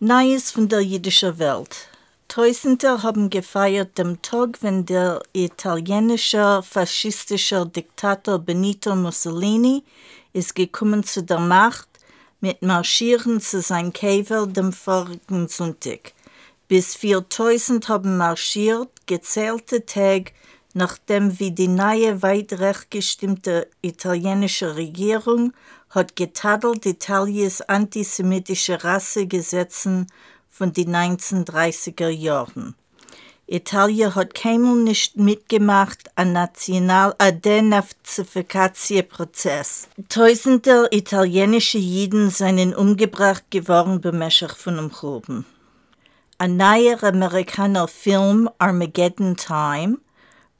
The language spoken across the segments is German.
Neues von der jüdischen Welt. Tausende haben gefeiert dem Tag, wenn der italienische faschistische Diktator Benito Mussolini ist gekommen zu der Macht mit Marschieren zu sein Käfer dem vorigen Sonntag. Bis 4000 haben marschiert, gezählte Tage, nachdem wie die neue, weit recht gestimmte italienische Regierung hat getadelt Italiens antisemitische Rassegesetzen von den 1930er Jahren. Italien hat keinmal nicht mitgemacht an National Denazifikationsprozess. Tausende italienische Jiden seien umgebracht geworden beim von Umproben. Ein neuer amerikaner Film Armageddon Time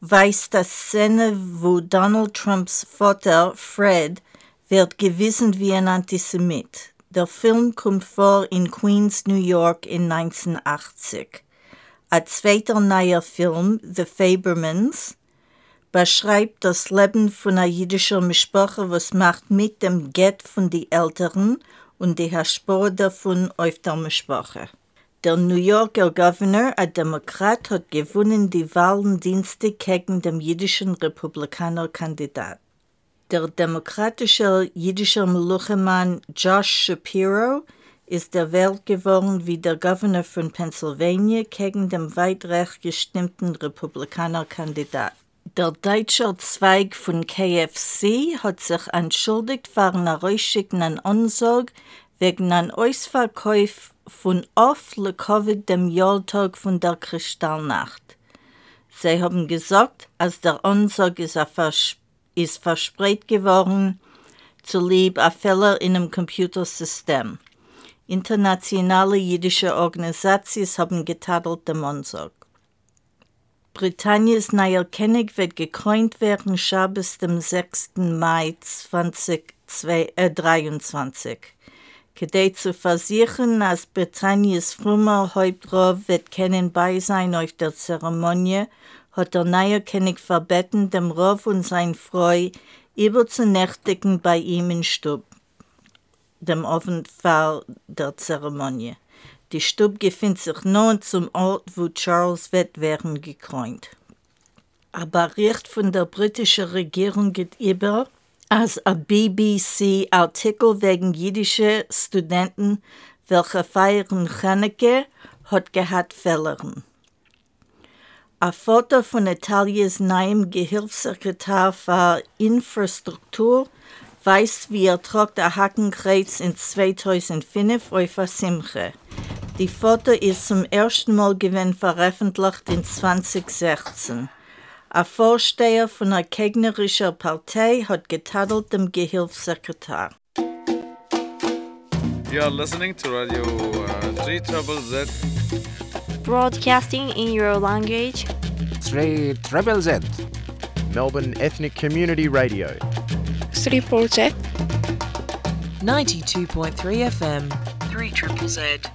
weist das Szene, wo Donald Trumps Vater Fred wird gewissen wie ein Antisemit. Der Film kommt vor in Queens, New York in 1980. Ein zweiter neuer Film, The Fabermans, beschreibt das Leben von einer jüdischen Mischproche, was macht mit dem Get von den Älteren und die Spur davon auf der Mischproche. Der New Yorker Governor, ein Demokrat, hat gewonnen die Wahlendienste gegen den jüdischen Republikanerkandidat. Der demokratische jüdische Meluchemann Josh Shapiro ist der Welt geworden wie der Governor von Pennsylvania gegen den weit recht gestimmten Republikanerkandidat. Der deutsche Zweig von KFC hat sich entschuldigt für eine Rausschicken Ansage wegen einem Ausverkauf von oft Covid dem Jahrtag von der Kristallnacht. Sie haben gesagt, als der Ansage ist, vers ist verspreit geworden, zulieb a Fehler in einem Computersystem. Internationale jüdische Organisationen haben getadelt dem Ansage. Britanniens neuer König wird gekrönt werden, Schabes dem 6. Mai 2023. Kedei zu versichern, als Britanniens früher Hauptrov wird kennen bei sein auf der Zeremonie, hat der neue König verbeten, dem Rov und sein Freu überzunächtigen bei ihm in Stub, dem Offenfall der Zeremonie. Die Stub befindet sich nun zum Ort, wo Charles wird werden gekrönt. Aber Bericht von der britischen Regierung geht über, als ein BBC-Artikel wegen jüdischer Studenten, welche feiern Chaneke, hat gehabt Fällern. Ein Foto von Italiens neuem Gehilfssekretär für Infrastruktur weist, wie er trug ein Hackenkreuz in 2005 auf der Simche. Die Foto ist zum ersten Mal gewinn veröffentlicht in 2016. Ein Vorsteher von einer gegnerischen Partei hat getadelt dem Gehilfssekretär. You are listening to Radio uh, 3 Trouble Z. Broadcasting in your language. 3 Treble Z. Melbourne Ethnic Community Radio. 3 Z. 92.3 FM. 3 Triple Z.